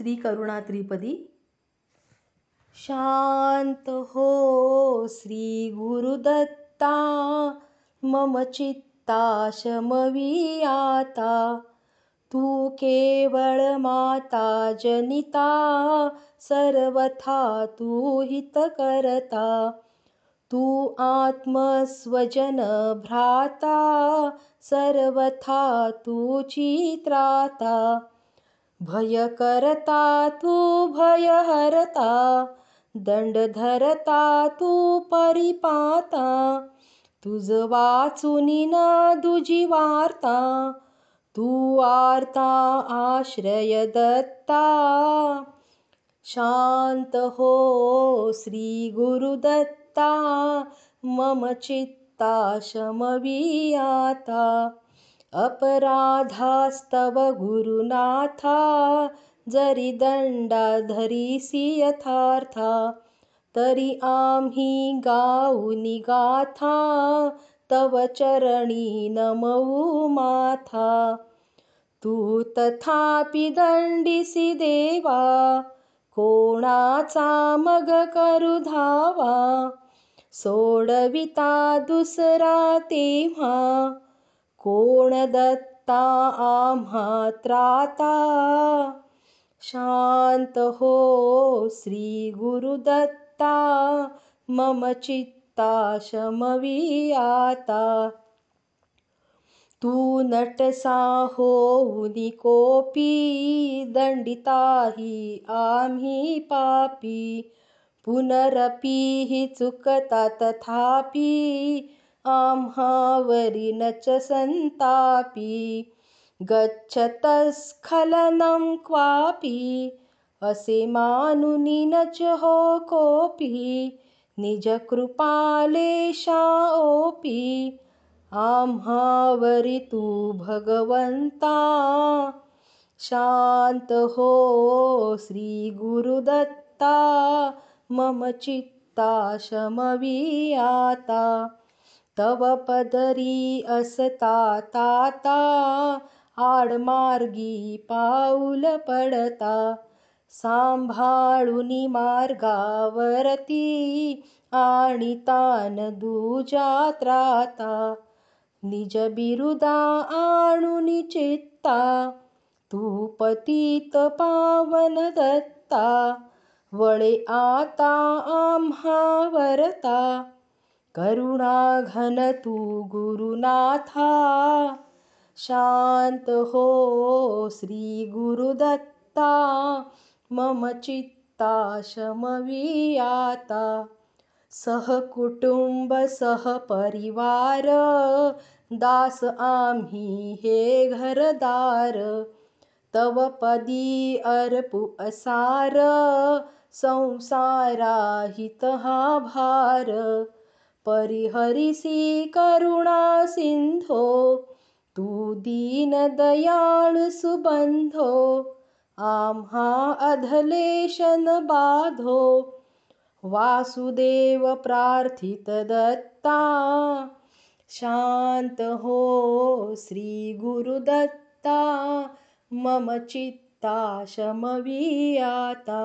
श्रीकरुणात्रिपदी। शान्त हो श्रीगुरुदत्ता मम चित्ता शमवीयाता तू केवलमाता जनिता सर्वथा तू हितकरता। तू आत्मस्वजनभ्राता सर्वथा तू चित्राता भयकरता तू भयहरता दण्डधरता तू परिपाता तुज वाचुनि न दुजिवार्ता तू आर्ता आश्रय दत्ता। शान्त हो श्रीगुरुदत्ता मम चित्ता शमवीयाता अपराधास्तव गुरुनाथा जरी दण्डा यथार्था तरी आम्ही गाऊनी गाथा तव चरणी नमऊ माथा. तू तथापि दंडिसी देवा कोणाचा मग करू धावा? सोडविता दुसरा तेव्हा कोण दत्ता आम्हा त्राता शान्त हो श्रीगुरुदत्ता मम चित्ता शमवीयाता तू नटसा होऊनि कोपी दण्डिता हि आम्ही पापी। पुनरपि हि चुकता तथापि आम्हावरि न च सन्तापि गच्छतस्खलनं क्वापि असे मानुनि न च हो कोऽपि निजकृपालेशाओपि आम्हावरि तू भगवन्ता शान्त श्रीगुरुदत्ता मम चित्ता शमवीयाता तव पदरी असता ताता आडमार्गी पाऊल पडता सांभाळुनि मार्गावरती आणिता न दुजा त्राता निज बिरुदा आणुनि चित्ता तू पतित पावन दत्ता वळे आता आम्हावरता करुणाघन तू गुरुनाथा शान्त हो श्रीगुरुदत्ता मम चित्ता शमवीयाता सहकुटुम्ब सहपरिवार दास आम्ही हे घरदार, तव पदी अर्पु असार संसाराहित हा भार। परिहरिसि करुणासिन्धो तू दीनदयाळु सुबन्धो आम्हा अधलेशन बाधो। वासुदेव प्रार्थित दत्ता शान्त हो श्रीगुरुदत्ता मम चित्ता शमवीयाता